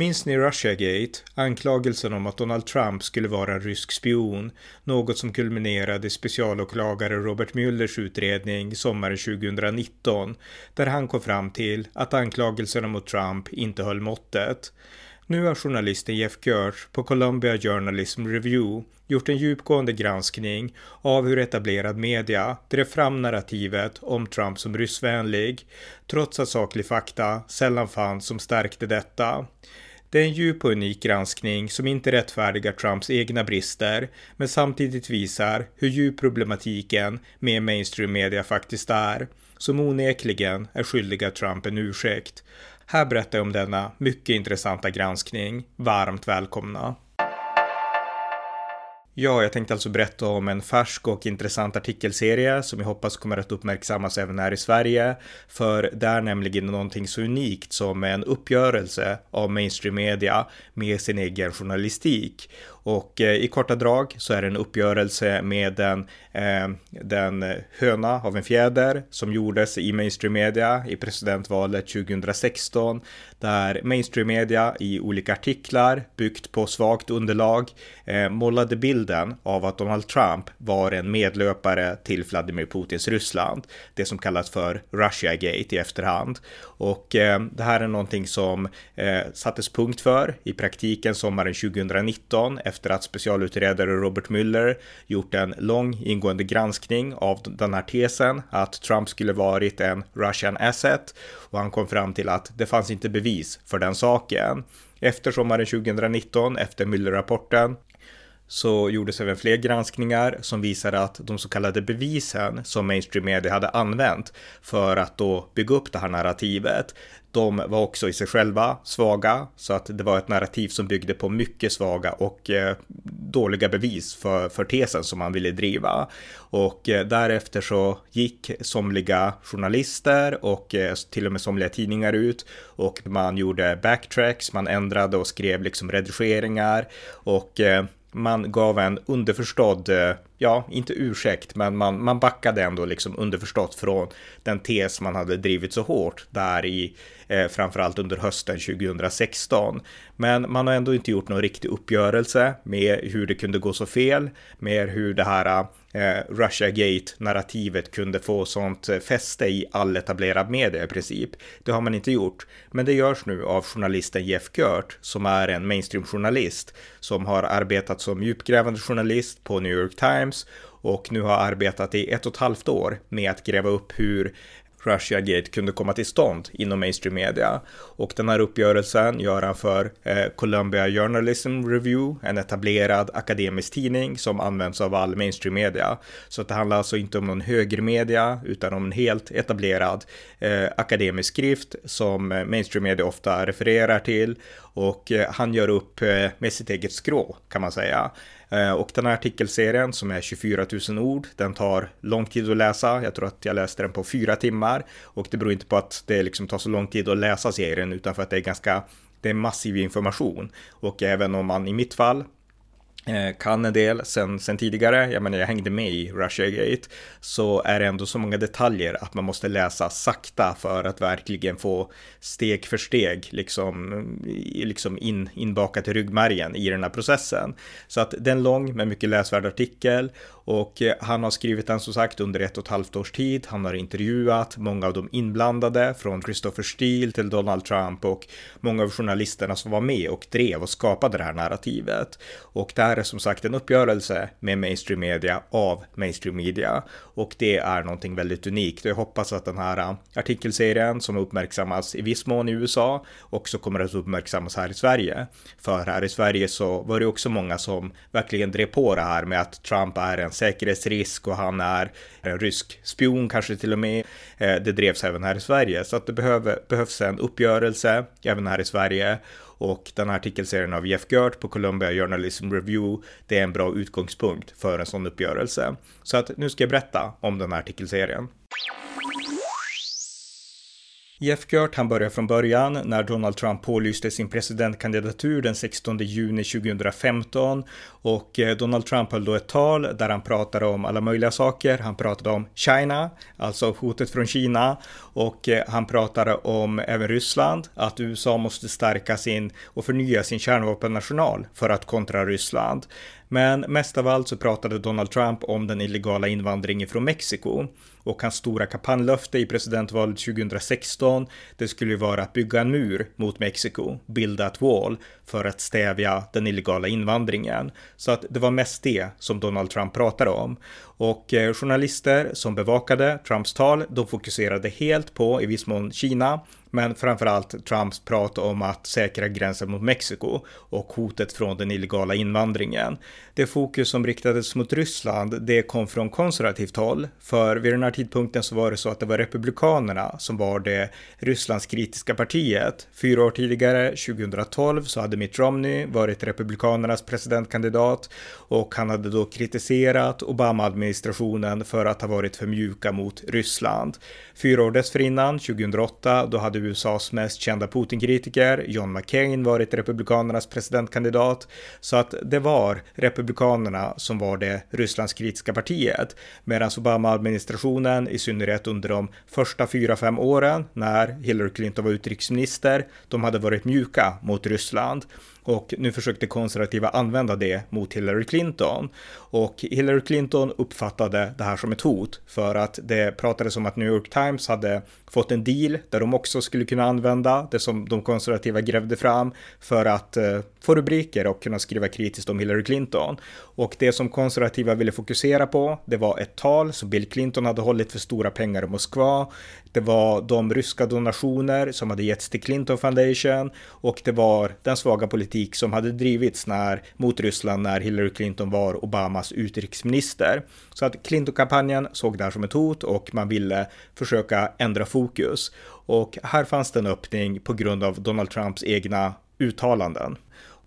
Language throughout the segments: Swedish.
Minns ni Russiagate? Anklagelsen om att Donald Trump skulle vara en rysk spion, något som kulminerade i specialåklagare Robert Muellers utredning sommaren 2019, där han kom fram till att anklagelserna mot Trump inte höll måttet. Nu har journalisten Jeff Gersh på Columbia Journalism Review gjort en djupgående granskning av hur etablerad media drev fram narrativet om Trump som ryssvänlig, trots att saklig fakta sällan fanns som stärkte detta. Det är en djup och unik granskning som inte rättfärdigar Trumps egna brister, men samtidigt visar hur djup problematiken med mainstream media faktiskt är, som onekligen är skyldiga Trump en ursäkt. Här berättar jag om denna mycket intressanta granskning. Varmt välkomna! Ja, jag tänkte alltså berätta om en färsk och intressant artikelserie som jag hoppas kommer att uppmärksammas även här i Sverige. För det är nämligen någonting så unikt som en uppgörelse av mainstream media med sin egen journalistik. Och eh, i korta drag så är det en uppgörelse med den, eh, den höna av en fjäder som gjordes i mainstream media i presidentvalet 2016 där mainstream media i olika artiklar byggt på svagt underlag eh, målade bilden av att Donald Trump var en medlöpare till Vladimir Putins Ryssland. Det som kallas för Russiagate i efterhand. Och eh, det här är någonting som eh, sattes punkt för i praktiken sommaren 2019 efter att specialutredare Robert Mueller gjort en lång ingående granskning av den här tesen att Trump skulle varit en Russian asset och han kom fram till att det fanns inte bevis för den saken. Efter sommaren 2019, efter Mueller-rapporten, så gjordes även fler granskningar som visade att de så kallade bevisen som mainstream media hade använt för att då bygga upp det här narrativet, de var också i sig själva svaga, så att det var ett narrativ som byggde på mycket svaga och eh, dåliga bevis för, för tesen som man ville driva. Och eh, därefter så gick somliga journalister och eh, till och med somliga tidningar ut och man gjorde backtracks, man ändrade och skrev liksom redigeringar och eh, man gav en underförstådd, eh, ja, inte ursäkt, men man, man backade ändå liksom underförstått från den tes man hade drivit så hårt där i, eh, framförallt under hösten 2016. Men man har ändå inte gjort någon riktig uppgörelse med hur det kunde gå så fel, med hur det här eh, Russiagate-narrativet kunde få sånt eh, fäste i all etablerad media i princip. Det har man inte gjort, men det görs nu av journalisten Jeff Gert som är en mainstream-journalist som har arbetat som djupgrävande journalist på New York Times och nu har arbetat i ett och ett halvt år med att gräva upp hur Russia Gate kunde komma till stånd inom mainstream media. Och den här uppgörelsen gör han för eh, Columbia Journalism Review, en etablerad akademisk tidning som används av all mainstream media. Så det handlar alltså inte om någon högermedia utan om en helt etablerad eh, akademisk skrift som eh, mainstream media ofta refererar till och eh, han gör upp eh, med sitt eget skrå kan man säga. Eh, och den här artikelserien som är 24 000 ord, den tar lång tid att läsa. Jag tror att jag läste den på fyra timmar och det beror inte på att det liksom tar så lång tid att läsa serien utan för att det är ganska det är massiv information och även om man i mitt fall Eh, kan en del sen, sen tidigare, jag menar jag hängde med i Russiagate, så är det ändå så många detaljer att man måste läsa sakta för att verkligen få steg för steg liksom, liksom in, inbakat i ryggmärgen i den här processen. Så att det är en lång men mycket läsvärd artikel och eh, han har skrivit den som sagt under ett och ett halvt års tid. Han har intervjuat många av de inblandade från Christopher Steele till Donald Trump och många av journalisterna som var med och drev och skapade det här narrativet. Och det här är som sagt en uppgörelse med mainstream media av mainstream media och det är någonting väldigt unikt. Jag hoppas att den här eh, artikelserien som uppmärksammas i viss mån i USA också kommer att uppmärksammas här i Sverige. För här i Sverige så var det också många som verkligen drev på det här med att Trump är en säkerhetsrisk och han är en rysk spion kanske till och med. Eh, det drevs även här i Sverige så att det behöver, behövs en uppgörelse även här i Sverige och den här artikelserien av Jeff Gert på Columbia Journalism Review, det är en bra utgångspunkt för en sån uppgörelse. Så att nu ska jag berätta om den här artikelserien. Jeff Gert han började från början när Donald Trump pålyste sin presidentkandidatur den 16 juni 2015 och eh, Donald Trump höll då ett tal där han pratade om alla möjliga saker. Han pratade om China, alltså hotet från Kina och eh, han pratade om även Ryssland, att USA måste stärka sin och förnya sin kärnvapennational för att kontra Ryssland. Men mest av allt så pratade Donald Trump om den illegala invandringen från Mexiko och hans stora kampanjlöfte i presidentvalet 2016 det skulle ju vara att bygga en mur mot Mexiko, bilda ett wall för att stävja den illegala invandringen. Så att det var mest det som Donald Trump pratade om. Och eh, journalister som bevakade Trumps tal, de fokuserade helt på i viss mån Kina men framförallt Trumps prat om att säkra gränsen mot Mexiko och hotet från den illegala invandringen. Det fokus som riktades mot Ryssland, det kom från konservativt håll, för vid den här tidpunkten så var det så att det var Republikanerna som var det Rysslands kritiska partiet. Fyra år tidigare, 2012, så hade Mitt Romney varit Republikanernas presidentkandidat och han hade då kritiserat Obama-administrationen för att ha varit för mjuka mot Ryssland. Fyra år dessförinnan, 2008, då hade USAs mest kända Putin-kritiker, John McCain, varit Republikanernas presidentkandidat. Så att det var Republikanerna som var det Rysslands kritiska partiet. Medan Obama-administrationen, i synnerhet under de första fyra, fem åren när Hillary Clinton var utrikesminister, de hade varit mjuka mot Ryssland. Och nu försökte konservativa använda det mot Hillary Clinton. Och Hillary Clinton uppfattade det här som ett hot för att det pratades om att New York Times hade fått en deal där de också skulle kunna använda det som de konservativa grävde fram för att eh, få rubriker och kunna skriva kritiskt om Hillary Clinton. Och det som konservativa ville fokusera på, det var ett tal som Bill Clinton hade hållit för stora pengar i Moskva. Det var de ryska donationer som hade getts till Clinton Foundation och det var den svaga politik som hade drivits när, mot Ryssland när Hillary Clinton var Obama Obamas utrikesminister. Så att Clinton-kampanjen såg det här som ett hot och man ville försöka ändra fokus. Och här fanns det en öppning på grund av Donald Trumps egna uttalanden.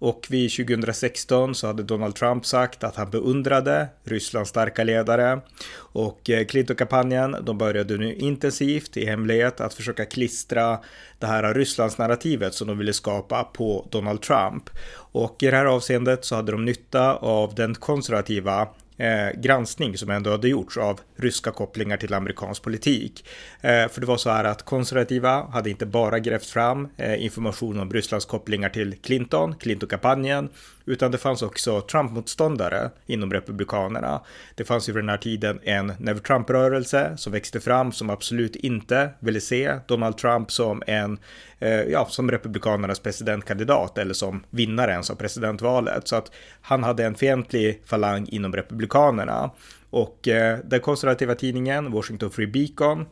Och vid 2016 så hade Donald Trump sagt att han beundrade Rysslands starka ledare. Och eh, Clinton-kampanjen, de började nu intensivt i hemlighet att försöka klistra det här Rysslands-narrativet som de ville skapa på Donald Trump. Och i det här avseendet så hade de nytta av den konservativa eh, granskning som ändå hade gjorts av ryska kopplingar till amerikansk politik. Eh, för det var så här att konservativa hade inte bara grävt fram eh, information om Rysslands kopplingar till Clinton, Clinton-kampanjen, utan det fanns också Trump-motståndare inom Republikanerna. Det fanns ju vid den här tiden en Never Trump-rörelse som växte fram som absolut inte ville se Donald Trump som en, Eh, ja, som Republikanernas presidentkandidat eller som vinnare ens av presidentvalet. Så att han hade en fientlig falang inom Republikanerna. Och eh, den konservativa tidningen Washington Free Beacon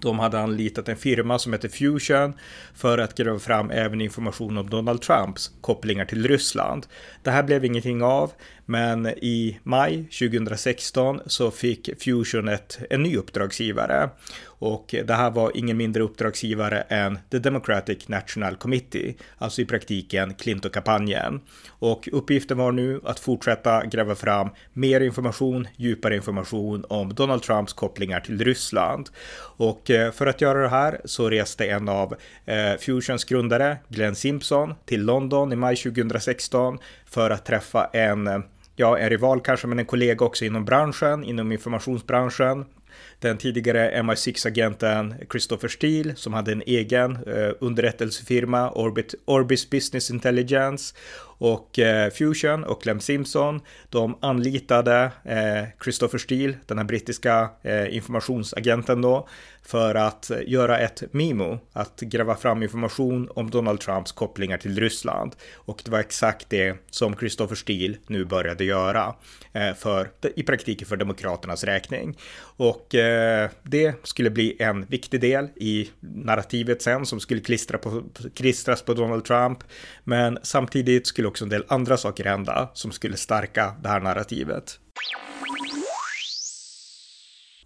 de hade anlitat en firma som heter Fusion för att gräva fram även information om Donald Trumps kopplingar till Ryssland. Det här blev ingenting av, men i maj 2016 så fick Fusion ett, en ny uppdragsgivare och det här var ingen mindre uppdragsgivare än The Democratic National Committee, alltså i praktiken Clinton-kampanjen. Och uppgiften var nu att fortsätta gräva fram mer information, djupare information om Donald Trumps kopplingar till Ryssland. Och eh, för att göra det här så reste en av eh, Fusions grundare, Glenn Simpson, till London i maj 2016 för att träffa en eh, ja, är rival kanske, men en kollega också inom branschen, inom informationsbranschen den tidigare MI6-agenten Christopher Steele som hade en egen eh, underrättelsefirma, Orbit, Orbis Business Intelligence och eh, Fusion och Clem Simpson, de anlitade eh, Christopher Steele, den här brittiska eh, informationsagenten då, för att eh, göra ett memo, att gräva fram information om Donald Trumps kopplingar till Ryssland. Och det var exakt det som Christopher Steele nu började göra eh, för, i praktiken för Demokraternas räkning. Och eh, Eh, det skulle bli en viktig del i narrativet sen som skulle klistra på, klistras på Donald Trump. Men samtidigt skulle också en del andra saker hända som skulle stärka det här narrativet.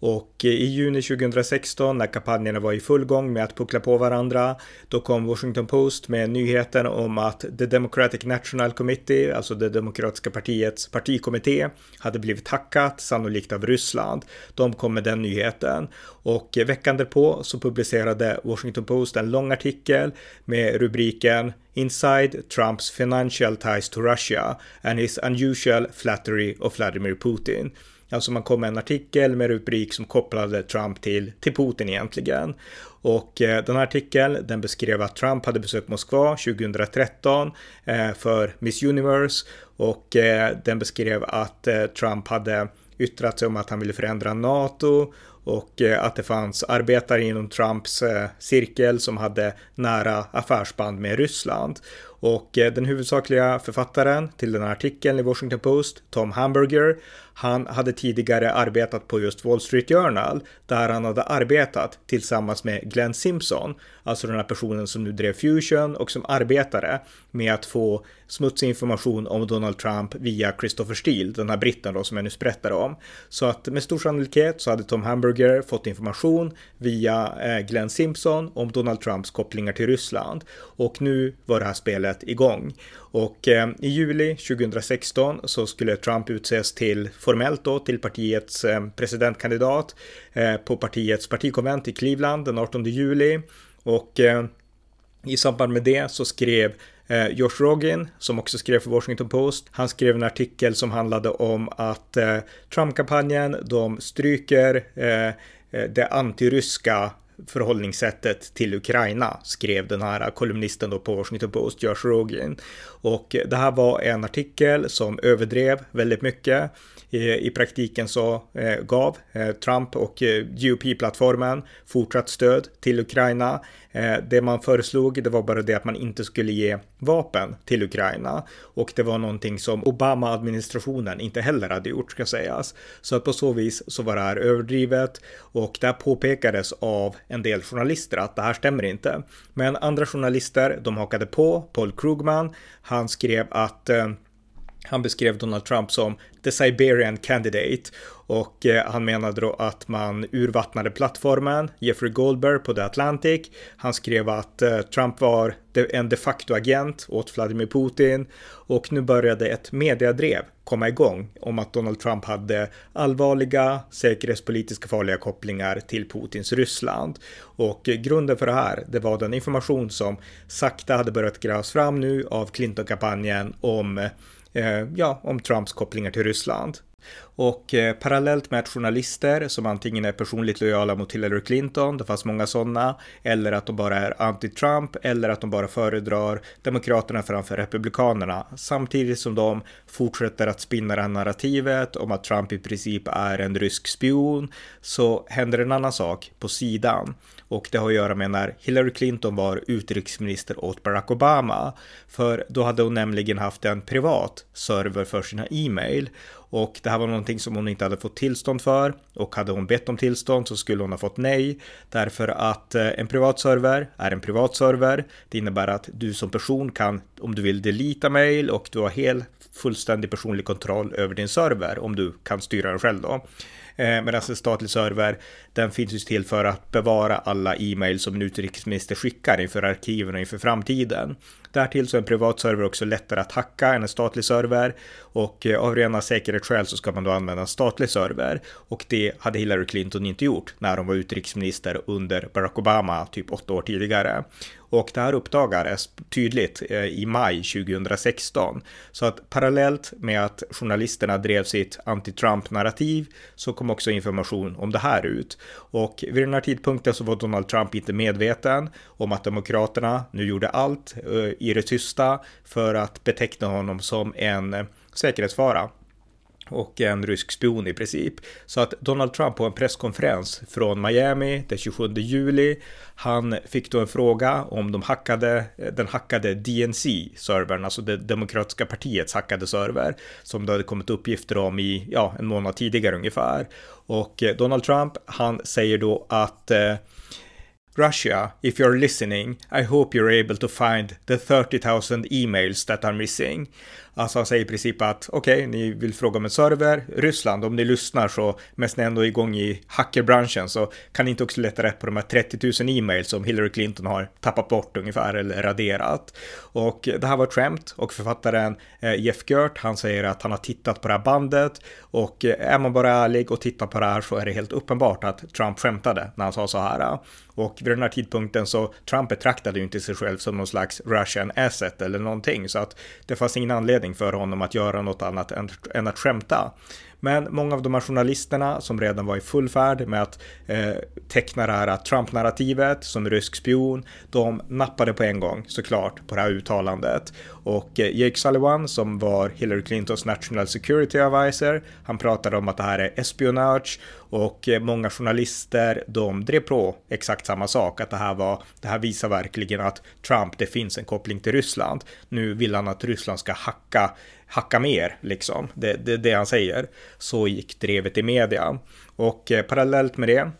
Och eh, i juni 2016 när kampanjerna var i full gång med att puckla på varandra, då kom Washington Post med nyheten om att The Democratic National Committee, alltså det demokratiska partiets partikommitté, hade blivit hackat, sannolikt av Ryssland. De kom med den nyheten och eh, veckan därpå så publicerade Washington Post en lång artikel med rubriken Inside Trumps financial ties to Russia and his unusual flattery of Vladimir Putin. Alltså man kom med en artikel med rubrik som kopplade Trump till, till Putin egentligen. Och eh, den här artikeln den beskrev att Trump hade besökt Moskva 2013 eh, för Miss Universe och eh, den beskrev att eh, Trump hade yttrat sig om att han ville förändra NATO och eh, att det fanns arbetare inom Trumps eh, cirkel som hade nära affärsband med Ryssland. Och den huvudsakliga författaren till den här artikeln i Washington Post, Tom Hamburger, han hade tidigare arbetat på just Wall Street Journal där han hade arbetat tillsammans med Glenn Simpson, alltså den här personen som nu drev Fusion och som arbetade med att få smutsig information om Donald Trump via Christopher Steele, den här britten då som jag nyss berättade om. Så att med stor sannolikhet så hade Tom Hamburger fått information via eh, Glenn Simpson om Donald Trumps kopplingar till Ryssland och nu var det här spelet igång. Och eh, i juli 2016 så skulle Trump utses till formellt då till partiets eh, presidentkandidat eh, på partiets partikonvent i Cleveland den 18 juli. Och eh, i samband med det så skrev eh, Josh Rogin, som också skrev för Washington Post, han skrev en artikel som handlade om att eh, Trump-kampanjen, de stryker eh, eh det antiryska förhållningssättet till Ukraina, skrev den här kolumnisten då på Washington Post, Josh Rogin. Och det här var en artikel som överdrev väldigt mycket. I praktiken så eh, gav eh, Trump och eh, GOP-plattformen fortsatt stöd till Ukraina. Eh, det man föreslog, det var bara det att man inte skulle ge vapen till Ukraina och det var någonting som Obama-administrationen inte heller hade gjort ska sägas. Så att på så vis så var det här överdrivet och det här påpekades av en del journalister att det här stämmer inte. Men andra journalister, de hakade på. Paul Krugman, han skrev att eh, han beskrev Donald Trump som the Siberian candidate och eh, han menade då att man urvattnade plattformen. Jeffrey Goldberg på The Atlantic. Han skrev att eh, Trump var en de facto agent åt Vladimir Putin och nu började ett mediadrev komma igång om att Donald Trump hade allvarliga säkerhetspolitiska farliga kopplingar till Putins Ryssland. Och grunden för det här, det var den information som sakta hade börjat grävas fram nu av Clinton-kampanjen om Eh, ja, om Trumps kopplingar till Ryssland. Och eh, parallellt med att journalister som antingen är personligt lojala mot Hillary Clinton, det fanns många sådana, eller att de bara är anti-Trump, eller att de bara föredrar Demokraterna framför Republikanerna, samtidigt som de fortsätter att spinna det här narrativet om att Trump i princip är en rysk spion, så händer en annan sak på sidan. Och det har att göra med när Hillary Clinton var utrikesminister åt Barack Obama. För då hade hon nämligen haft en privat server för sina e-mail och det här var någonting som hon inte hade fått tillstånd för och hade hon bett om tillstånd så skulle hon ha fått nej därför att eh, en privat server är en privat server. Det innebär att du som person kan om du vill delita mail och du har helt fullständig personlig kontroll över din server om du kan styra den själv då. Eh, medan en statlig server, den finns ju till för att bevara alla e-mail som en utrikesminister skickar inför arkiven och inför framtiden. Därtill så är en privat server också lättare att hacka än en statlig server och eh, av rena säkerhetsskäl så ska man då använda en statlig server och det hade Hillary Clinton inte gjort när hon var utrikesminister under Barack Obama typ åtta år tidigare. Och det här uppdagades tydligt eh, i maj 2016. Så att parallellt med att journalisterna drev sitt anti-Trump-narrativ så kom också information om det här ut. Och vid den här tidpunkten så var Donald Trump inte medveten om att Demokraterna nu gjorde allt eh, i det tysta för att beteckna honom som en eh, säkerhetsfara och en rysk spion i princip. Så att Donald Trump på en presskonferens från Miami den 27 juli, han fick då en fråga om de hackade, den hackade DNC-servern, alltså det demokratiska partiets hackade server, som det hade kommit uppgifter om i, ja, en månad tidigare ungefär. Och eh, Donald Trump, han säger då att eh, Russia, if you're listening, I hope you're able to find the 30,000 emails that are missing. Alltså han säger i princip att okej, okay, ni vill fråga om en server. Ryssland, om ni lyssnar så, mest ni ändå är igång i hackerbranschen så kan ni inte också leta rätt på de här 30 000 e-mails som Hillary Clinton har tappat bort ungefär eller raderat. Och det här var ett skämt och författaren eh, Jeff Gert, han säger att han har tittat på det här bandet och eh, är man bara ärlig och tittar på det här så är det helt uppenbart att Trump skämtade när han sa så här. Och vid den här tidpunkten så Trump betraktade ju inte sig själv som någon slags Russian asset eller någonting så att det fanns ingen anledning för honom att göra något annat än, än att skämta. Men många av de här journalisterna som redan var i full färd med att eh, teckna det här Trump-narrativet som rysk spion, de nappade på en gång såklart på det här uttalandet. Och eh, Jake Sullivan som var Hillary Clintons National Security Advisor, han pratade om att det här är espionage och eh, många journalister de drev på exakt samma sak, att det här var, det här visar verkligen att Trump, det finns en koppling till Ryssland. Nu vill han att Ryssland ska hacka hacka mer, liksom. Det är det, det han säger. Så gick drevet i media. Och eh, parallellt med det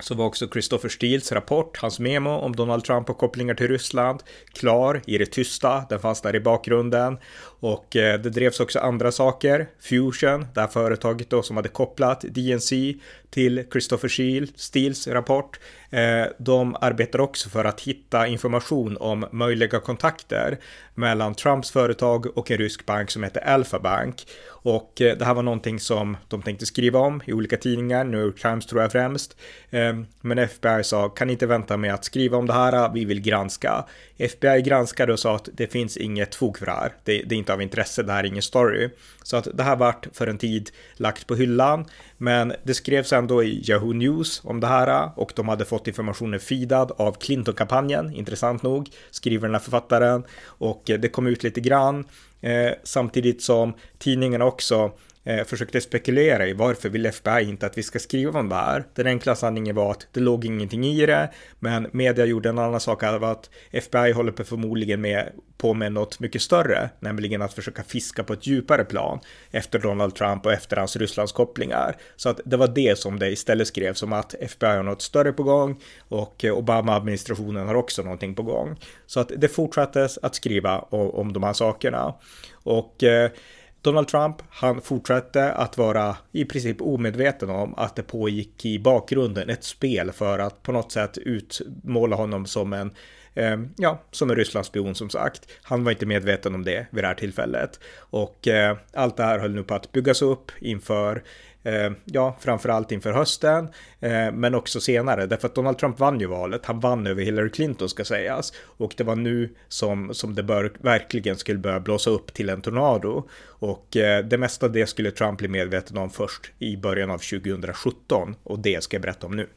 så var också Christopher Steels rapport, hans memo om Donald Trump och kopplingar till Ryssland, klar i det tysta. Den fanns där i bakgrunden och eh, det drevs också andra saker. Fusion, det här företaget då som hade kopplat DNC till Christopher Steels rapport. Eh, de arbetar också för att hitta information om möjliga kontakter mellan Trumps företag och en rysk bank som heter Alpha Bank. Och eh, det här var någonting som de tänkte skriva om i olika tidningar, New York Times tror jag främst. Eh, men FBI sa, kan inte vänta med att skriva om det här, vi vill granska. FBI granskade och sa att det finns inget fog för det här. Det, det är inte av intresse, det här är ingen story. Så att det här vart för en tid lagt på hyllan. Men det skrevs ändå i Yahoo News om det här och de hade fått informationen feedad av Clinton-kampanjen, intressant nog, skriver den här författaren. Och eh, det kom ut lite grann. Eh, samtidigt som tidningen också eh, försökte spekulera i varför vill FBI inte att vi ska skriva om det här. Den enkla sanningen var att det låg ingenting i det, men media gjorde en annan sak av att FBI håller på förmodligen med, på med något mycket större, nämligen att försöka fiska på ett djupare plan efter Donald Trump och efter hans Rysslandskopplingar. Så att det var det som det istället skrevs om att FBI har något större på gång och eh, Obama-administrationen har också någonting på gång. Så att det fortsattes att skriva om, om de här sakerna. Och eh, Donald Trump, han fortsatte att vara i princip omedveten om att det pågick i bakgrunden ett spel för att på något sätt utmåla honom som en eh, ja, som en Rysslandsspion som sagt. Han var inte medveten om det vid det här tillfället. Och eh, allt det här höll nu på att byggas upp inför Eh, ja, framförallt inför hösten, eh, men också senare, därför att Donald Trump vann ju valet. Han vann över Hillary Clinton ska sägas och det var nu som, som det bör, verkligen skulle börja blåsa upp till en tornado och eh, det mesta av det skulle Trump bli medveten om först i början av 2017 och det ska jag berätta om nu.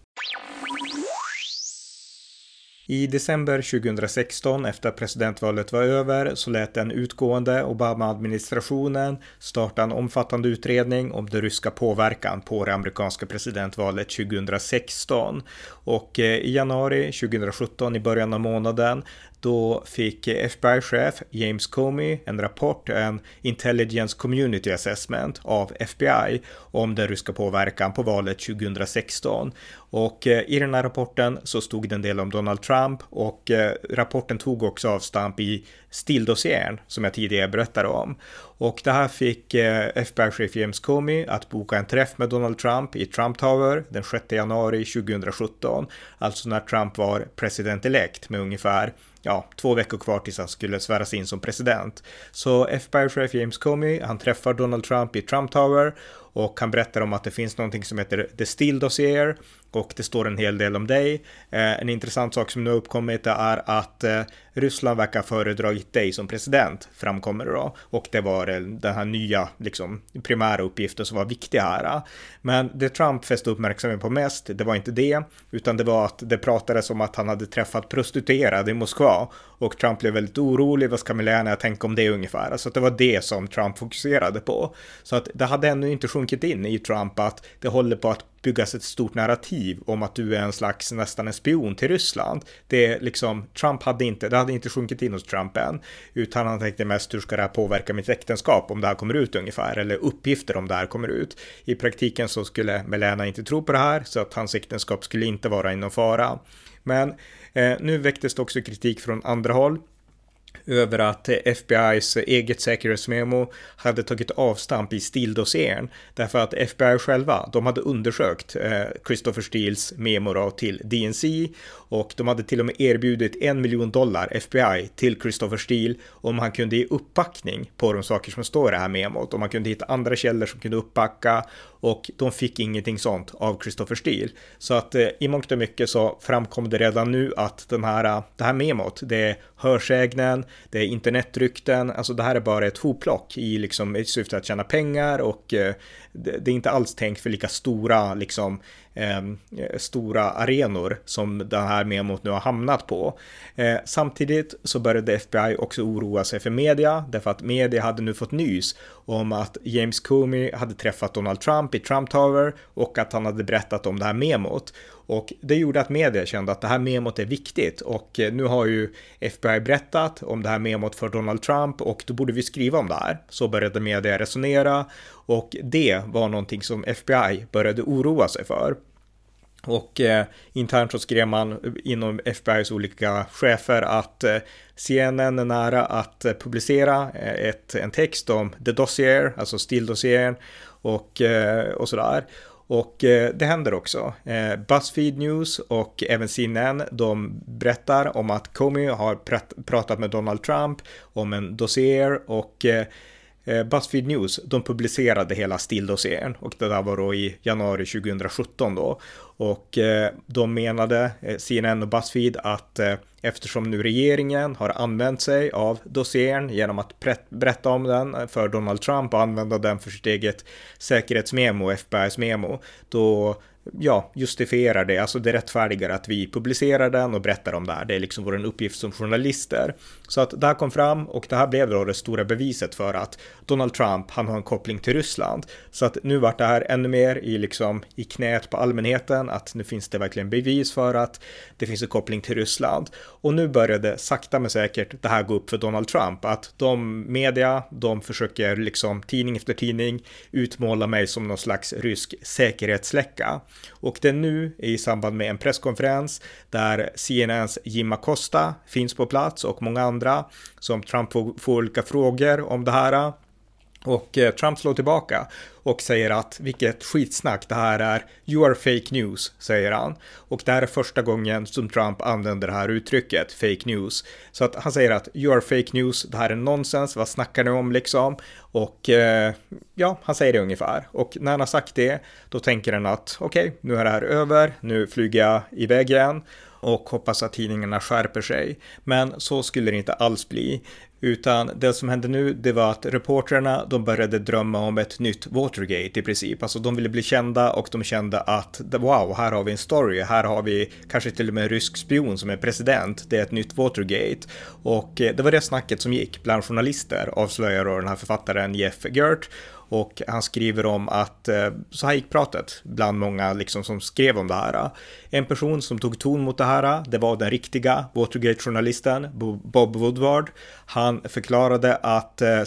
I december 2016, efter presidentvalet var över, så lät den utgående Obama-administrationen starta en omfattande utredning om den ryska påverkan på det amerikanska presidentvalet 2016. Och eh, i januari 2017, i början av månaden, då fick FBI-chef James Comey en rapport, en Intelligence Community Assessment av FBI om den ryska påverkan på valet 2016. Och eh, i den här rapporten så stod det en del om Donald Trump och eh, rapporten tog också avstamp i Steele-dossiern som jag tidigare berättade om. Och det här fick eh, FBI-chef James Comey att boka en träff med Donald Trump i Trump Tower den 6 januari 2017, alltså när Trump var president-elect med ungefär ja, två veckor kvar tills han skulle sväras in som president. Så FBI-chef James Comey, han träffar Donald Trump i Trump Tower och han berättar om att det finns någonting som heter The Still Dossier och det står en hel del om dig. Eh, en intressant sak som nu har uppkommit är att eh, Ryssland verkar ha föredragit dig som president, framkommer det då. Och det var eh, den här nya, liksom, primära uppgiften som var viktig här. Men det Trump fäste uppmärksamhet på mest, det var inte det, utan det var att det pratades om att han hade träffat prostituerade i Moskva. Och Trump blev väldigt orolig, vad ska Melania tänka om det ungefär? Alltså det var det som Trump fokuserade på. Så att det hade ännu inte sjunkit in i Trump att det håller på att byggas ett stort narrativ om att du är en slags nästan en spion till Ryssland. Det är liksom, Trump hade inte, det hade inte sjunkit in hos Trump än, utan han tänkte mest hur ska det här påverka mitt äktenskap om det här kommer ut ungefär, eller uppgifter om det här kommer ut. I praktiken så skulle Melena inte tro på det här, så att hans äktenskap skulle inte vara inom fara. Men Eh, nu väcktes det också kritik från andra håll över att FBIs eget säkerhetsmemo hade tagit avstamp i Steele-dossieren. därför att FBI själva, de hade undersökt eh, Christopher Steels memo till DNC och de hade till och med erbjudit en miljon dollar FBI till Christopher Steele om han kunde ge uppbackning på de saker som står i det här memot, om man kunde hitta andra källor som kunde uppbacka och de fick ingenting sånt av Christopher Steele. Så att eh, i mångt och mycket så framkom det redan nu att den här, eh, det här memot, det är hörsägnen, det är internetrykten, alltså det här är bara ett hopplock i liksom i syfte att tjäna pengar och eh, det, det, är inte alls tänkt för lika stora liksom eh, stora arenor som den här memot nu har hamnat på. Eh, samtidigt så började FBI också oroa sig för media därför att media hade nu fått nys om att James Comey hade träffat Donald Trump i Trump Tower och att han hade berättat om det här memot. Och det gjorde att media kände att det här memot är viktigt och eh, nu har ju FBI berättat om det här memot för Donald Trump och då borde vi skriva om det här. Så började media resonera och det var någonting som FBI började oroa sig för. Och eh, internt så skrev man inom FBIs olika chefer att eh, CNN är nära att eh, publicera eh, ett, en text om The Dossier, alltså stilldossieren och, eh, och sådär. Och eh, det händer också. Eh, Buzzfeed News och även CNN, de berättar om att Comey har pr pratat med Donald Trump om en dossier och eh, Eh, Buzzfeed News, de publicerade hela stilldossieren och det där var då i januari 2017 då. Och eh, de menade, eh, CNN och Buzzfeed, att eftersom nu regeringen har använt sig av dossiern genom att berätta om den för Donald Trump och använda den för sitt eget säkerhetsmemo, FBI's memo, då ja, justifierar det, alltså det rättfärdigar att vi publicerar den och berättar om det här. Det är liksom vår uppgift som journalister. Så att det här kom fram och det här blev då det stora beviset för att Donald Trump, han har en koppling till Ryssland. Så att nu vart det här ännu mer i liksom i knät på allmänheten, att nu finns det verkligen bevis för att det finns en koppling till Ryssland. Och nu började sakta men säkert det här gå upp för Donald Trump, att de media, de försöker liksom tidning efter tidning utmåla mig som någon slags rysk säkerhetsläcka. Och det är nu i samband med en presskonferens där CNNs Jim Acosta finns på plats och många andra som Trump får, får olika frågor om det här. Och eh, Trump slår tillbaka och säger att vilket skitsnack det här är. You are fake news, säger han. Och det här är första gången som Trump använder det här uttrycket, fake news. Så att han säger att you are fake news, det här är nonsens, vad snackar ni om liksom? Och eh, ja, han säger det ungefär. Och när han har sagt det, då tänker han att okej, okay, nu är det här över, nu flyger jag iväg igen och hoppas att tidningarna skärper sig. Men så skulle det inte alls bli, utan det som hände nu, det var att reportrarna, de började drömma om ett nytt Watergate i princip. Alltså de ville bli kända och de kände att wow, här har vi en story, här har vi kanske till och med en rysk spion som är president, det är ett nytt Watergate. Och eh, det var det snacket som gick bland journalister, avslöjar då den här författaren Jeff Gert. Och han skriver om att eh, så här gick pratet bland många liksom som skrev om det här. En person som tog ton mot det här, det var den riktiga Watergate-journalisten Bob Woodward. Han förklarade att eh,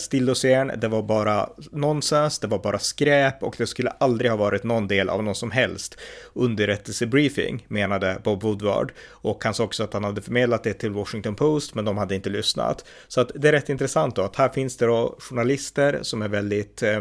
det var bara nonsens, det var bara skräp och det skulle aldrig ha varit någon del av någon som helst underrättelsebriefing, menade Bob Woodward. Och han sa också att han hade förmedlat det till Washington Post, men de hade inte lyssnat. Så att det är rätt intressant då att här finns det då journalister som är väldigt eh,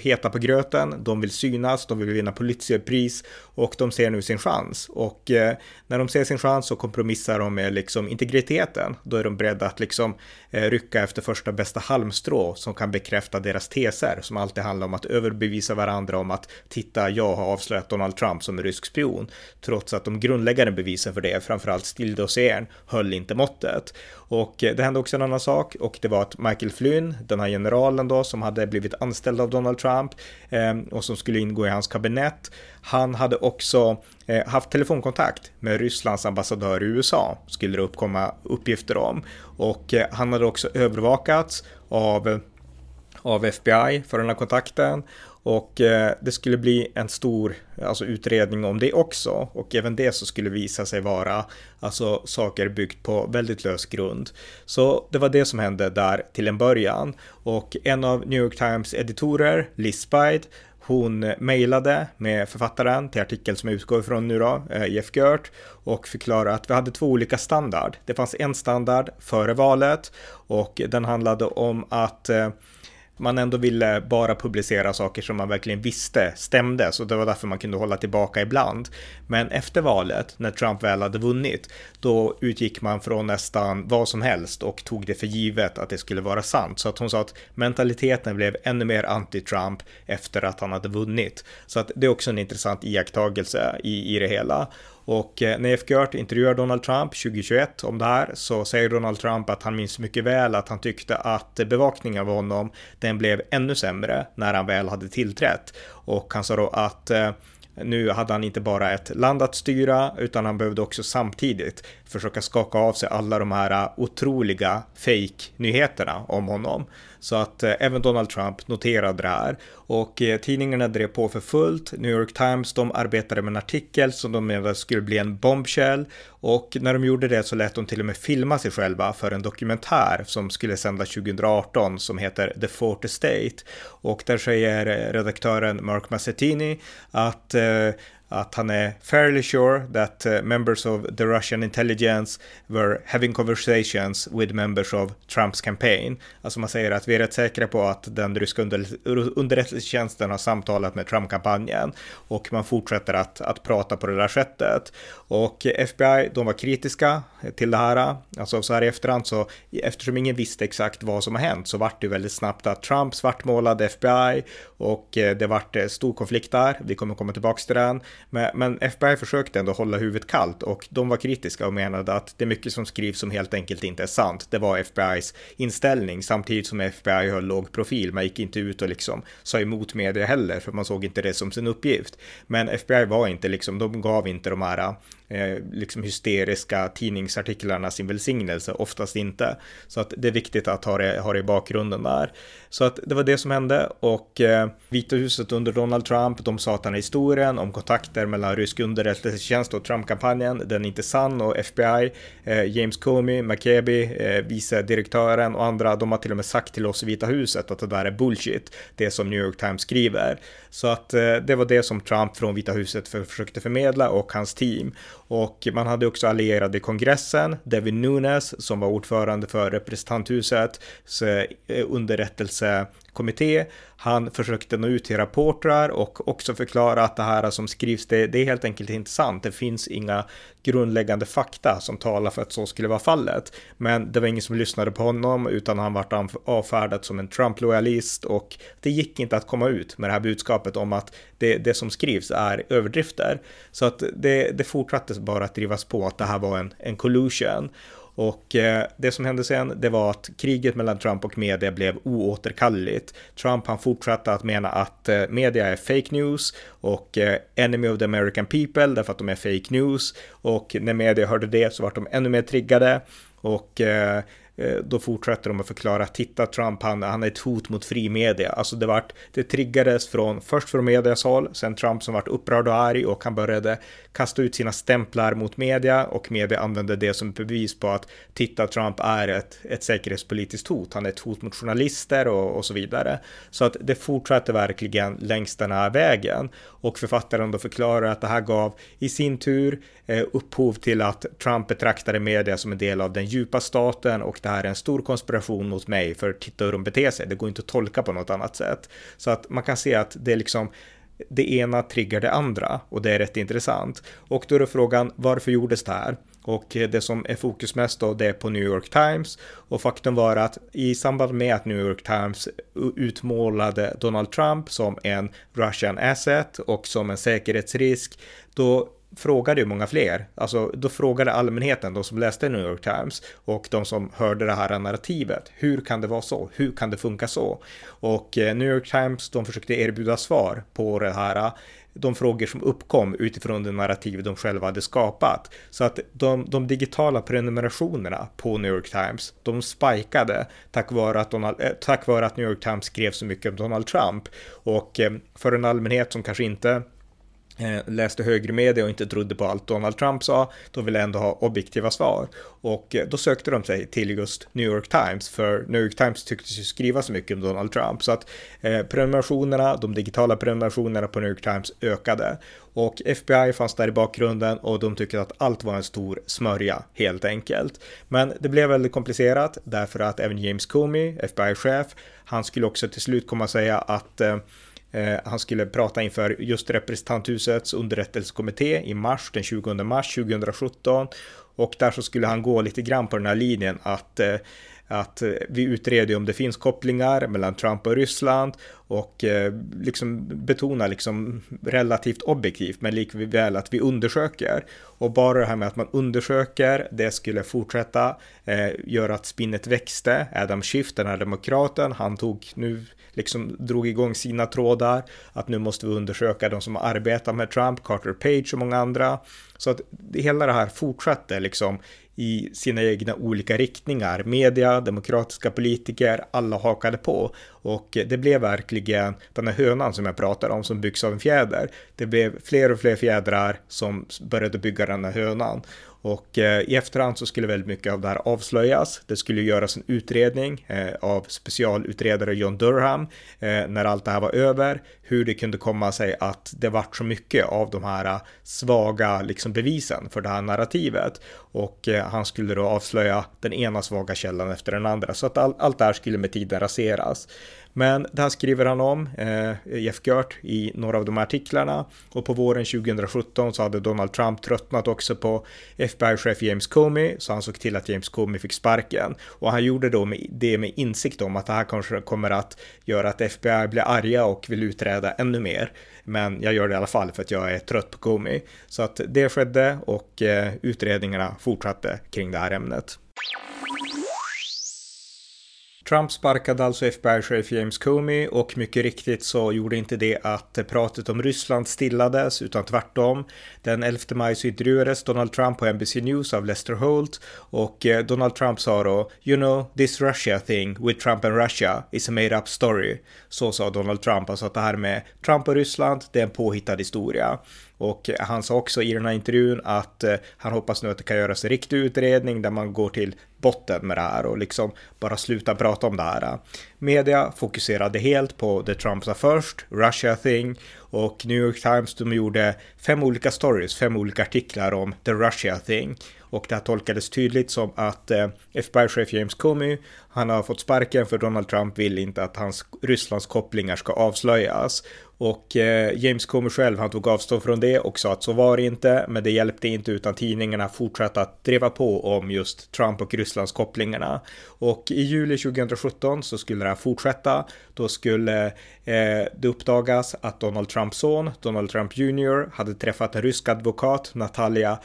heta på gröten, de vill synas, de vill vinna Pulitzerpris och de ser nu sin chans. Och eh, när de ser sin chans så kompromissar de med liksom integriteten. Då är de beredda att liksom eh, rycka efter första bästa halmstrå som kan bekräfta deras teser som alltid handlar om att överbevisa varandra om att titta, jag har avslöjat Donald Trump som en rysk spion. Trots att de grundläggande bevisen för det, framförallt Stilldossiern, höll inte måttet. Och eh, det hände också en annan sak och det var att Michael Flynn, den här generalen då som hade blivit anställd av Donald Trump eh, och som skulle ingå i hans kabinett. Han hade också eh, haft telefonkontakt med Rysslands ambassadör i USA, skulle det uppkomma uppgifter om. Och eh, han hade också övervakats av av FBI för den här kontakten och eh, det skulle bli en stor alltså, utredning om det också. Och även det så skulle visa sig vara alltså, saker byggt på väldigt lös grund. Så det var det som hände där till en början. Och en av New York Times editorer, Liz Spide, hon mejlade med författaren till artikeln som jag utgår ifrån nu då, eh, Jeff Gert, och förklarade att vi hade två olika standard. Det fanns en standard före valet och den handlade om att eh, man ändå ville bara publicera saker som man verkligen visste stämde, så det var därför man kunde hålla tillbaka ibland. Men efter valet, när Trump väl hade vunnit, då utgick man från nästan vad som helst och tog det för givet att det skulle vara sant. Så att hon sa att mentaliteten blev ännu mer anti-Trump efter att han hade vunnit. Så att det är också en intressant iakttagelse i, i det hela. Och eh, när F. Gert intervjuar Donald Trump 2021 om det här så säger Donald Trump att han minns mycket väl att han tyckte att bevakningen av honom den blev ännu sämre när han väl hade tillträtt. Och han sa då att eh, nu hade han inte bara ett land att styra utan han behövde också samtidigt försöka skaka av sig alla de här eh, otroliga fake-nyheterna om honom. Så att eh, även Donald Trump noterade det här. Och eh, tidningarna drev på för fullt. New York Times, de arbetade med en artikel som de menade skulle bli en bombshell. Och när de gjorde det så lät de till och med filma sig själva för en dokumentär som skulle sändas 2018 som heter The Forte Estate. Och där säger eh, redaktören Mark Massettini att eh, att han är fairly sure that uh, members of the Russian intelligence were having conversations with members of Trumps campaign. Alltså man säger att vi är rätt säkra på att den ryska underrättelsetjänsten har samtalat med Trump-kampanjen och man fortsätter att, att prata på det där sättet. Och FBI, de var kritiska till det här. Alltså så här i efterhand så eftersom ingen visste exakt vad som har hänt så vart det väldigt snabbt att Trump svartmålade FBI och eh, det vart eh, stor konflikt där. Vi kommer komma tillbaka till den. Men, men FBI försökte ändå hålla huvudet kallt och de var kritiska och menade att det är mycket som skrivs som helt enkelt inte är sant. Det var FBI's inställning samtidigt som FBI höll låg profil. Man gick inte ut och liksom sa emot media heller för man såg inte det som sin uppgift. Men FBI var inte liksom, de gav inte de här eh, liksom hysteriska tidningsartiklarna sin välsignelse, oftast inte. Så att det är viktigt att ha det, ha det i bakgrunden där. Så att det var det som hände och eh, Vita huset under Donald Trump, de sa att den här historien om kontakter mellan rysk underrättelsetjänst och Trump-kampanjen, den är inte sann och FBI, eh, James Comey, McCabe, eh, vice direktören och andra, de har till och med sagt till oss i Vita huset att det där är bullshit, det som New York Times skriver. Så att eh, det var det som Trump från Vita huset för, försökte förmedla och hans team. Och man hade också allierade i kongressen, Devin Nunes som var ordförande för representanthusets eh, underrättelse kommitté, Han försökte nå ut till rapportrar och också förklara att det här som skrivs, det, det är helt enkelt inte sant. Det finns inga grundläggande fakta som talar för att så skulle vara fallet. Men det var ingen som lyssnade på honom utan han vart avfärdad som en Trump-lojalist och det gick inte att komma ut med det här budskapet om att det, det som skrivs är överdrifter. Så att det, det fortsatte bara att drivas på att det här var en, en collusion. Och eh, det som hände sen, det var att kriget mellan Trump och media blev oåterkalleligt. Trump han fortsatte att mena att eh, media är fake news och eh, enemy of the American people därför att de är fake news. Och när media hörde det så var de ännu mer triggade. Och Eh, Eh, då fortsätter de att förklara, titta Trump, han, han är ett hot mot fri media. Alltså det vart, det triggades från, först från medias håll, sen Trump som vart upprörd och arg och han började kasta ut sina stämplar mot media och media använde det som bevis på att titta Trump är ett, ett säkerhetspolitiskt hot, han är ett hot mot journalister och, och så vidare. Så att det fortsatte verkligen längs den här vägen och författaren då förklarar att det här gav i sin tur eh, upphov till att Trump betraktade media som en del av den djupa staten och det här är en stor konspiration mot mig för titta hur de beter sig. Det går inte att tolka på något annat sätt. Så att man kan se att det är liksom det ena triggar det andra och det är rätt intressant. Och då är frågan varför gjordes det här? Och det som är fokus mest då det är på New York Times och faktum var att i samband med att New York Times utmålade Donald Trump som en Russian asset och som en säkerhetsrisk då frågade ju många fler. Alltså, då frågade allmänheten, de som läste New York Times och de som hörde det här narrativet. Hur kan det vara så? Hur kan det funka så? Och eh, New York Times, de försökte erbjuda svar på det här de frågor som uppkom utifrån det narrativ de själva hade skapat. Så att de, de digitala prenumerationerna på New York Times, de spikade tack vare, att Donald, eh, tack vare att New York Times skrev så mycket om Donald Trump. Och eh, för en allmänhet som kanske inte Eh, läste högre media och inte trodde på allt Donald Trump sa, då ville ändå ha objektiva svar. Och eh, då sökte de sig till just New York Times, för New York Times tycktes ju skriva så mycket om Donald Trump, så att eh, prenumerationerna, de digitala prenumerationerna på New York Times ökade. Och FBI fanns där i bakgrunden och de tyckte att allt var en stor smörja, helt enkelt. Men det blev väldigt komplicerat därför att även James Comey, FBI-chef, han skulle också till slut komma och säga att Eh, Eh, han skulle prata inför just representanthusets underrättelsekommitté i mars, den 20 mars 2017. Och där så skulle han gå lite grann på den här linjen att eh, att eh, vi utreder om det finns kopplingar mellan Trump och Ryssland och eh, liksom betonar liksom relativt objektivt men likväl att vi undersöker. Och bara det här med att man undersöker, det skulle fortsätta eh, göra att spinnet växte. Adam Schiff, den här demokraten, han tog nu liksom drog igång sina trådar, att nu måste vi undersöka de som arbetar med Trump, Carter Page och många andra. Så att hela det här fortsatte liksom i sina egna olika riktningar. Media, demokratiska politiker, alla hakade på och det blev verkligen den här hönan som jag pratar om som byggs av en fjäder. Det blev fler och fler fjädrar som började bygga den här hönan och eh, i efterhand så skulle väldigt mycket av det här avslöjas. Det skulle göras en utredning eh, av specialutredare John Durham eh, när allt det här var över. Hur det kunde komma sig att det vart så mycket av de här svaga liksom, bevisen för det här narrativet. Och han skulle då avslöja den ena svaga källan efter den andra. Så att all, allt det här skulle med tiden raseras. Men det här skriver han om, eh, Jeff Gert, i några av de här artiklarna. Och på våren 2017 så hade Donald Trump tröttnat också på FBI-chef James Comey, så han såg till att James Comey fick sparken. Och han gjorde då med, det med insikt om att det här kanske kommer att göra att FBI blir arga och vill utreda ännu mer. Men jag gör det i alla fall för att jag är trött på Comey. Så att det skedde och eh, utredningarna fortsatte kring det här ämnet. Trump sparkade alltså FBI-chef James Comey och mycket riktigt så gjorde inte det att pratet om Ryssland stillades utan tvärtom. Den 11 maj så intervjuades Donald Trump på NBC News av Lester Holt och eh, Donald Trump sa då “You know, this Russia thing with Trump and Russia is a made up story”. Så sa Donald Trump, alltså att det här med Trump och Ryssland, det är en påhittad historia. Och han sa också i den här intervjun att eh, han hoppas nu att det kan göras en riktig utredning där man går till botten med det här och liksom bara sluta prata om det här. Media fokuserade helt på det Trump sa först, Russia thing och New York Times de gjorde fem olika stories, fem olika artiklar om the Russia thing och det här tolkades tydligt som att eh, FBI-chef James Comey, han har fått sparken för Donald Trump vill inte att hans Rysslands kopplingar ska avslöjas. Och eh, James Comey själv, han tog avstånd från det och sa att så var det inte, men det hjälpte inte utan tidningarna fortsatte att driva på om just Trump och Rysslands kopplingarna. Och i juli 2017 så skulle det här fortsätta. Då skulle eh, det uppdagas att Donald Trumps son, Donald Trump Jr, hade träffat en rysk advokat, Natalia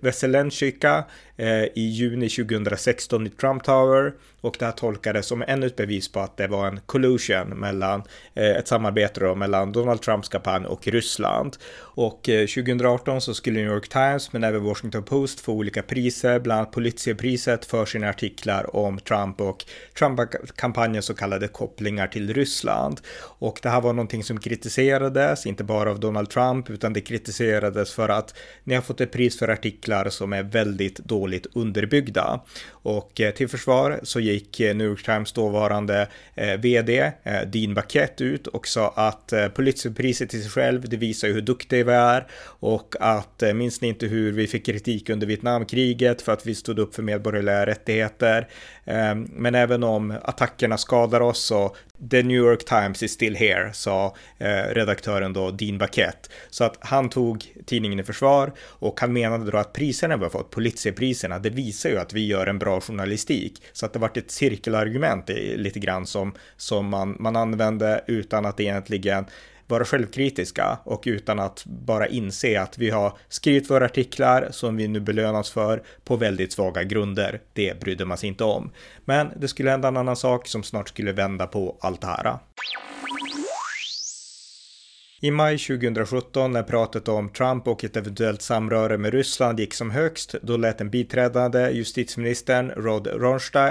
Veselenchika, eh, i juni 2016 i Trump Tower och det här tolkades som ännu ett bevis på att det var en collusion mellan eh, ett samarbete då, mellan Donald Trumps kampanj och Ryssland. Och eh, 2018 så skulle New York Times men även Washington Post få olika priser, bland annat Pulitzerpriset för sina artiklar om Trump och Trump-kampanjens så kallade kopplingar till Ryssland. Och det här var någonting som kritiserades, inte bara av Donald Trump, utan det kritiserades för att ni har fått ett pris för artiklar som är väldigt dåligt underbyggda. Och eh, till försvar så gick eh, New York Times dåvarande eh, vd Dean Baquet ut och sa att Pulitzerpriset i sig själv, det visar ju hur duktiga vi är och att minns ni inte hur vi fick kritik under Vietnamkriget för att vi stod upp för medborgerliga rättigheter. Ehm, men även om attackerna skadar oss så The New York Times is still here, sa eh, redaktören då Dean Baquet. Så att han tog tidningen i försvar och han menade då att priserna vi har fått, Pulitzerpriserna, det visar ju att vi gör en bra journalistik. Så att det varit ett cirkelargument lite grann som, som man, man använde utan att egentligen vara självkritiska och utan att bara inse att vi har skrivit våra artiklar som vi nu belönas för på väldigt svaga grunder. Det brydde man sig inte om. Men det skulle hända en annan sak som snart skulle vända på allt det här. I maj 2017 när pratet om Trump och ett eventuellt samröre med Ryssland gick som högst, då lät den biträdande justitieministern Rod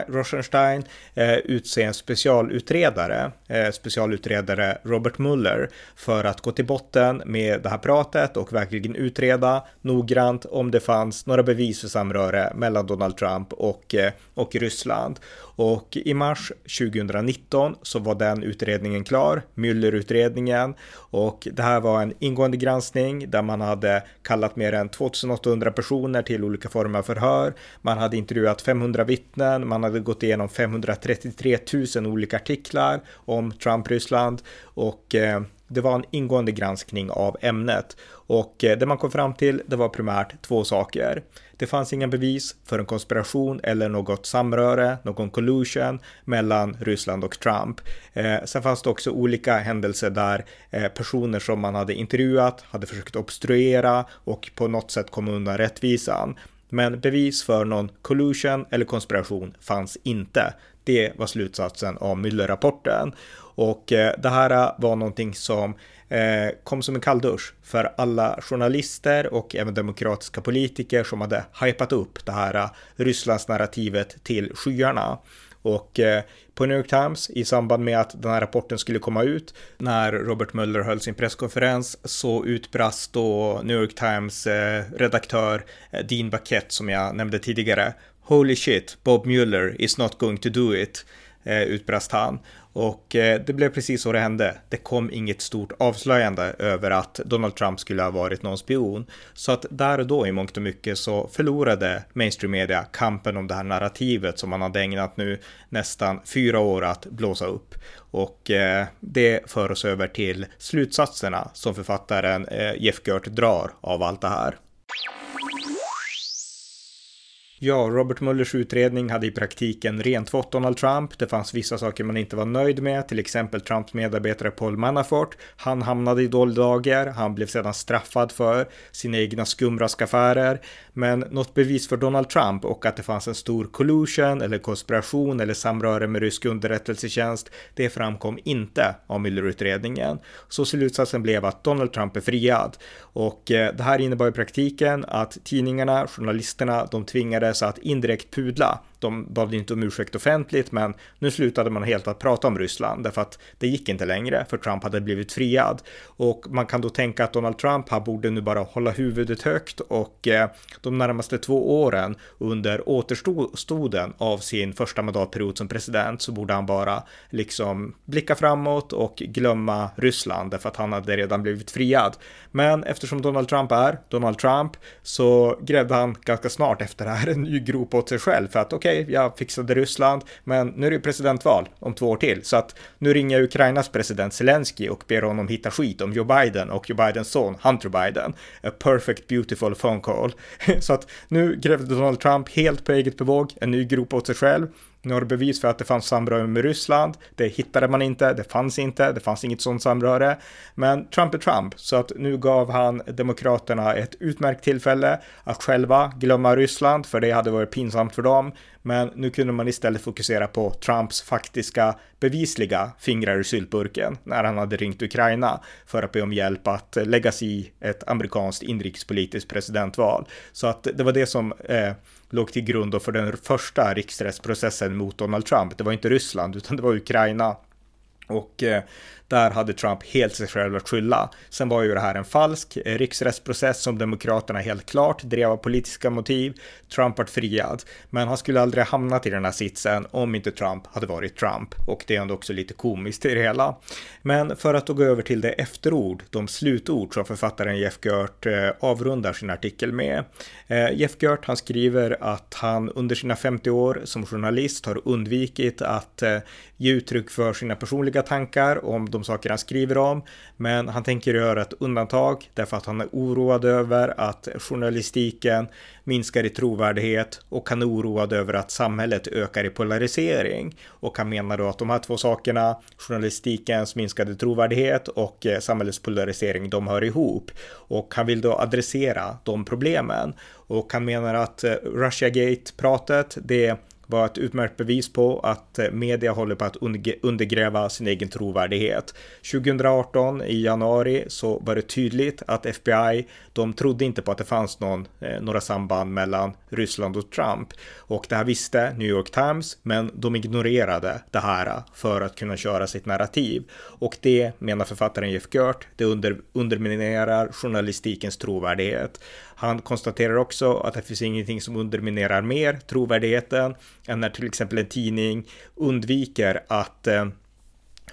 Rosenstein eh, utse en specialutredare, eh, specialutredare Robert Mueller, för att gå till botten med det här pratet och verkligen utreda noggrant om det fanns några bevis för samröre mellan Donald Trump och, eh, och Ryssland. Och i mars 2019 så var den utredningen klar, Mueller-utredningen, och det här var en ingående granskning där man hade kallat mer än 2800 personer till olika former av förhör. Man hade intervjuat 500 vittnen, man hade gått igenom 533 000 olika artiklar om Trump-Ryssland och eh, det var en ingående granskning av ämnet och eh, det man kom fram till det var primärt två saker. Det fanns inga bevis för en konspiration eller något samröre, någon collusion mellan Ryssland och Trump. Eh, sen fanns det också olika händelser där eh, personer som man hade intervjuat hade försökt obstruera och på något sätt komma undan rättvisan. Men bevis för någon collusion eller konspiration fanns inte. Det var slutsatsen av Müller-rapporten. Och eh, det här eh, var någonting som eh, kom som en kalldusch för alla journalister och även demokratiska politiker som hade hypat upp det här eh, Rysslands narrativet till skyarna. Och eh, på New York Times i samband med att den här rapporten skulle komma ut när Robert Mueller höll sin presskonferens så utbrast då New York Times eh, redaktör eh, Dean Baquette som jag nämnde tidigare Holy shit, Bob Mueller is not going to do it, eh, utbrast han. Och eh, det blev precis så det hände. Det kom inget stort avslöjande över att Donald Trump skulle ha varit någon spion. Så att där och då i mångt och mycket så förlorade mainstream media kampen om det här narrativet som man hade ägnat nu nästan fyra år att blåsa upp. Och eh, det för oss över till slutsatserna som författaren eh, Jeff Gert drar av allt det här. Ja, Robert Muellers utredning hade i praktiken rentvått Donald Trump. Det fanns vissa saker man inte var nöjd med, till exempel Trumps medarbetare Paul Manafort. Han hamnade i doldager. Han blev sedan straffad för sina egna skumraskaffärer. Men något bevis för Donald Trump och att det fanns en stor collusion eller konspiration eller samröre med rysk underrättelsetjänst, det framkom inte av Mueller-utredningen. Så slutsatsen blev att Donald Trump är friad. Och eh, det här innebar i praktiken att tidningarna, journalisterna, de tvingade tvingades att indirekt pudla de bad inte om ursäkt offentligt, men nu slutade man helt att prata om Ryssland därför att det gick inte längre för Trump hade blivit friad. Och man kan då tänka att Donald Trump, här borde nu bara hålla huvudet högt och eh, de närmaste två åren under återstoden av sin första mandatperiod som president så borde han bara liksom blicka framåt och glömma Ryssland därför att han hade redan blivit friad. Men eftersom Donald Trump är Donald Trump så grävde han ganska snart efter det här en ny grop åt sig själv för att okej, okej, okay, jag fixade Ryssland, men nu är det presidentval om två år till, så att nu ringer Ukrainas president Zelensky och ber honom hitta skit om Joe Biden och Joe Bidens son Hunter Biden. A perfect beautiful phone call. så att nu grävde Donald Trump helt på eget bevåg en ny grop åt sig själv nu har du bevis för att det fanns samröre med Ryssland. Det hittade man inte, det fanns inte, det fanns inget sådant samröre. Men Trump är Trump, så att nu gav han Demokraterna ett utmärkt tillfälle att själva glömma Ryssland, för det hade varit pinsamt för dem. Men nu kunde man istället fokusera på Trumps faktiska bevisliga fingrar i syltburken när han hade ringt Ukraina för att be om hjälp att lägga sig i ett amerikanskt inrikespolitiskt presidentval. Så att det var det som eh, låg till grund för den första riksrättsprocessen mot Donald Trump. Det var inte Ryssland utan det var Ukraina. Och eh, där hade Trump helt sig själv att skylla. Sen var ju det här en falsk eh, riksrättsprocess som Demokraterna helt klart drev av politiska motiv. Trump var friad, men han skulle aldrig hamnat i den här sitsen om inte Trump hade varit Trump. Och det är ändå också lite komiskt i det hela. Men för att då gå över till det efterord, de slutord som författaren Jeff Gert eh, avrundar sin artikel med. Eh, Jeff Gert, han skriver att han under sina 50 år som journalist har undvikit att eh, ge uttryck för sina personliga tankar om de saker han skriver om. Men han tänker göra ett undantag därför att han är oroad över att journalistiken minskar i trovärdighet och han är oroad över att samhället ökar i polarisering. Och han menar då att de här två sakerna, journalistikens minskade trovärdighet och eh, samhällets polarisering, de hör ihop. Och han vill då adressera de problemen. Och han menar att eh, Russiagate-pratet, det var ett utmärkt bevis på att eh, media håller på att undergräva sin egen trovärdighet. 2018 i januari så var det tydligt att FBI, de trodde inte på att det fanns någon, eh, några samband mellan Ryssland och Trump. Och det här visste New York Times, men de ignorerade det här för att kunna köra sitt narrativ. Och det, menar författaren Jeff Gert, det under, underminerar journalistikens trovärdighet. Han konstaterar också att det finns ingenting som underminerar mer trovärdigheten än när till exempel en tidning undviker att eh,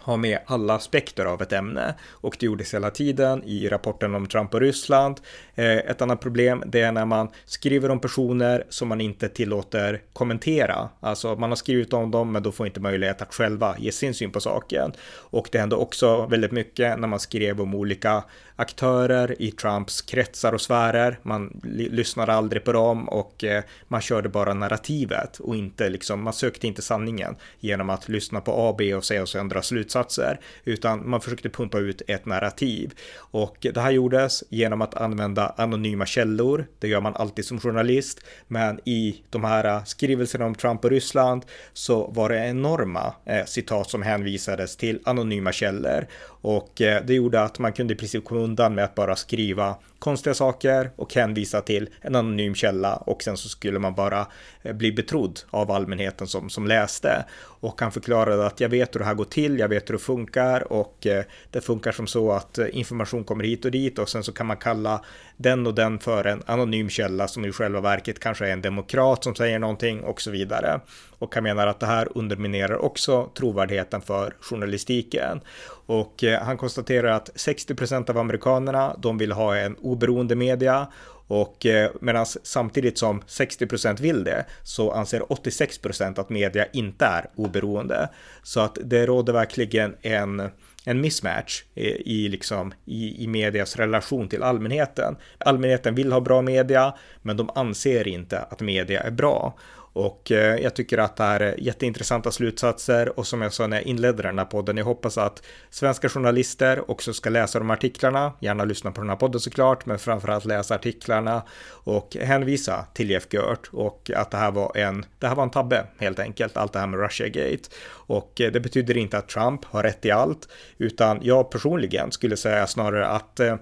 ha med alla aspekter av ett ämne och det gjordes hela tiden i rapporten om Trump och Ryssland. Eh, ett annat problem det är när man skriver om personer som man inte tillåter kommentera. Alltså man har skrivit om dem men då får inte möjlighet att själva ge sin syn på saken. Och det hände också väldigt mycket när man skrev om olika aktörer i Trumps kretsar och sfärer. Man lyssnade aldrig på dem och eh, man körde bara narrativet och inte liksom, man sökte inte sanningen genom att lyssna på A, B och C och sen dra slutsatser, utan man försökte pumpa ut ett narrativ. Och det här gjordes genom att använda anonyma källor. Det gör man alltid som journalist, men i de här eh, skrivelserna om Trump och Ryssland så var det enorma eh, citat som hänvisades till anonyma källor och eh, det gjorde att man kunde i princip komma undan med att bara skriva konstiga saker och hänvisa till en anonym källa och sen så skulle man bara eh, bli betrodd av allmänheten som, som läste. Och han förklarade att jag vet hur det här går till, jag vet hur det funkar och eh, det funkar som så att eh, information kommer hit och dit och sen så kan man kalla den och den för en anonym källa som i själva verket kanske är en demokrat som säger någonting och så vidare. Och han menar att det här underminerar också trovärdigheten för journalistiken. Och han konstaterar att 60% av amerikanerna, de vill ha en oberoende media och eh, medan samtidigt som 60% vill det så anser 86% att media inte är oberoende. Så att det råder verkligen en en mismatch eh, i, liksom, i, i medias relation till allmänheten. Allmänheten vill ha bra media, men de anser inte att media är bra. Och eh, jag tycker att det här är jätteintressanta slutsatser och som jag sa när jag inledde den här podden, jag hoppas att svenska journalister också ska läsa de artiklarna, gärna lyssna på den här podden såklart, men framförallt läsa artiklarna och hänvisa till Jeff Gert och att det här var en, det här var en tabbe helt enkelt, allt det här med Russiagate. Och eh, det betyder inte att Trump har rätt i allt, utan jag personligen skulle säga snarare att eh,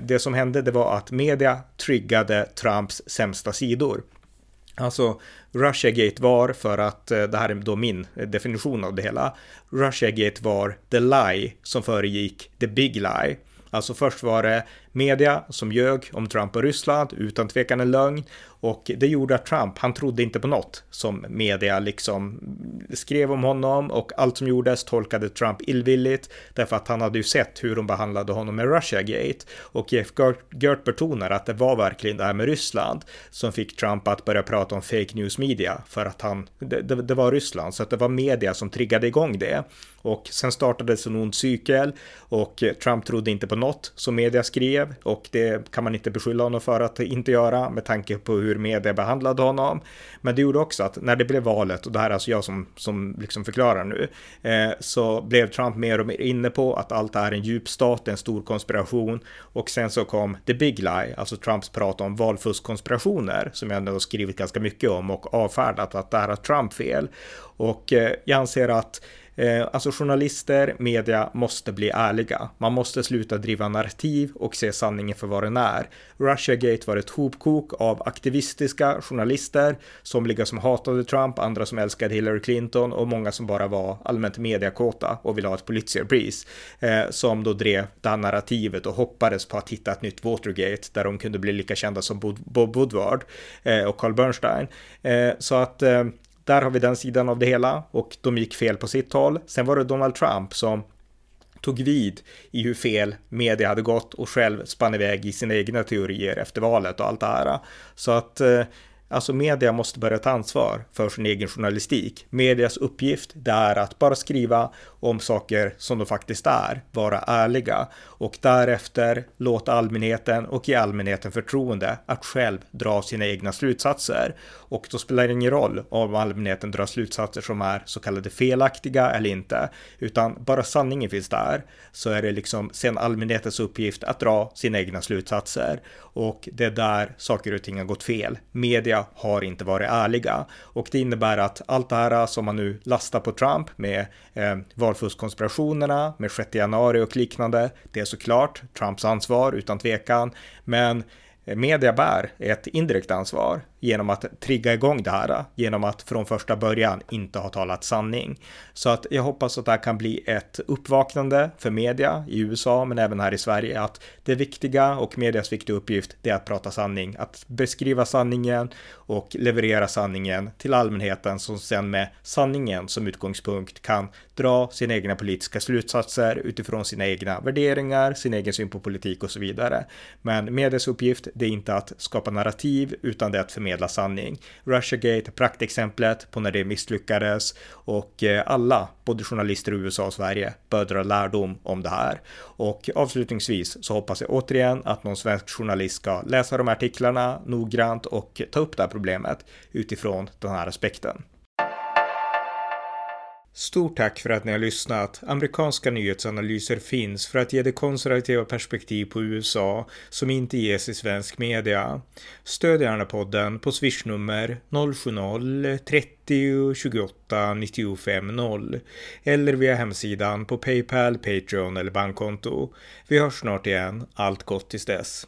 det som hände det var att media triggade Trumps sämsta sidor. Alltså, Russiagate var, för att eh, det här är då min eh, definition av det hela, Russiagate var the lie som föregick the big lie. Alltså först var det media som ljög om Trump och Ryssland, utan tvekan en lögn. Och det gjorde att Trump, han trodde inte på något som media liksom skrev om honom och allt som gjordes tolkade Trump illvilligt därför att han hade ju sett hur de behandlade honom med Russiagate. Och Jeff Gert betonar att det var verkligen det här med Ryssland som fick Trump att börja prata om fake news media för att han, det, det, det var Ryssland, så att det var media som triggade igång det. Och sen startades en ond cykel och Trump trodde inte på något som media skrev och det kan man inte beskylla honom för att inte göra med tanke på hur media behandlade honom. Men det gjorde också att när det blev valet, och det här är alltså jag som, som liksom förklarar nu, eh, så blev Trump mer och mer inne på att allt är en djup stat, en stor konspiration och sen så kom the big lie, alltså Trumps prat om valfuskkonspirationer som jag ändå har skrivit ganska mycket om och avfärdat att det här är Trump fel. Och eh, jag anser att Eh, alltså journalister, media måste bli ärliga. Man måste sluta driva narrativ och se sanningen för vad den är. Russiagate var ett hopkok av aktivistiska journalister, somliga som hatade Trump, andra som älskade Hillary Clinton och många som bara var allmänt mediakåta och ville ha ett Pulitzerpris, eh, som då drev det här narrativet och hoppades på att hitta ett nytt Watergate där de kunde bli lika kända som Bob Woodward eh, och Carl Bernstein. Eh, så att eh, där har vi den sidan av det hela och de gick fel på sitt håll. Sen var det Donald Trump som tog vid i hur fel media hade gått och själv spann iväg i sina egna teorier efter valet och allt det här. Så att eh, Alltså media måste börja ta ansvar för sin egen journalistik. Medias uppgift det är att bara skriva om saker som de faktiskt är, vara ärliga och därefter låta allmänheten och ge allmänheten förtroende att själv dra sina egna slutsatser. Och då spelar det ingen roll om allmänheten drar slutsatser som är så kallade felaktiga eller inte, utan bara sanningen finns där så är det liksom sen allmänhetens uppgift att dra sina egna slutsatser och det är där saker och ting har gått fel. Media har inte varit ärliga. Och det innebär att allt det här äh, som man nu lastar på Trump med äh, eh, valfuskkonspirationerna, med 6 januari och liknande, det är såklart Trumps ansvar utan tvekan. Men äh, media bär ett indirekt ansvar genom att trigga igång det här, genom att från första början inte ha talat sanning. Så att jag hoppas att det här kan bli ett uppvaknande för media i USA, men även här i Sverige, att det viktiga och medias viktiga uppgift, det är att prata sanning, att beskriva sanningen och leverera sanningen till allmänheten som sen med sanningen som utgångspunkt kan dra sina egna politiska slutsatser utifrån sina egna värderingar, sin egen syn på politik och så vidare. Men medias uppgift, det är inte att skapa narrativ, utan det är att förmedla förmedla sanning. Russiagate är praktexemplet på när det misslyckades och eh, alla, både journalister i USA och Sverige, bör dra lärdom om det här. Och avslutningsvis så hoppas jag återigen att någon svensk journalist ska läsa de här artiklarna noggrant och ta upp det här problemet utifrån den här aspekten. Stort tack för att ni har lyssnat. Amerikanska nyhetsanalyser finns för att ge det konservativa perspektiv på USA som inte ges i svensk media. Stöd gärna podden på swishnummer 070-30 28 95 0 eller via hemsidan på Paypal, Patreon eller bankkonto. Vi hörs snart igen. Allt gott tills dess.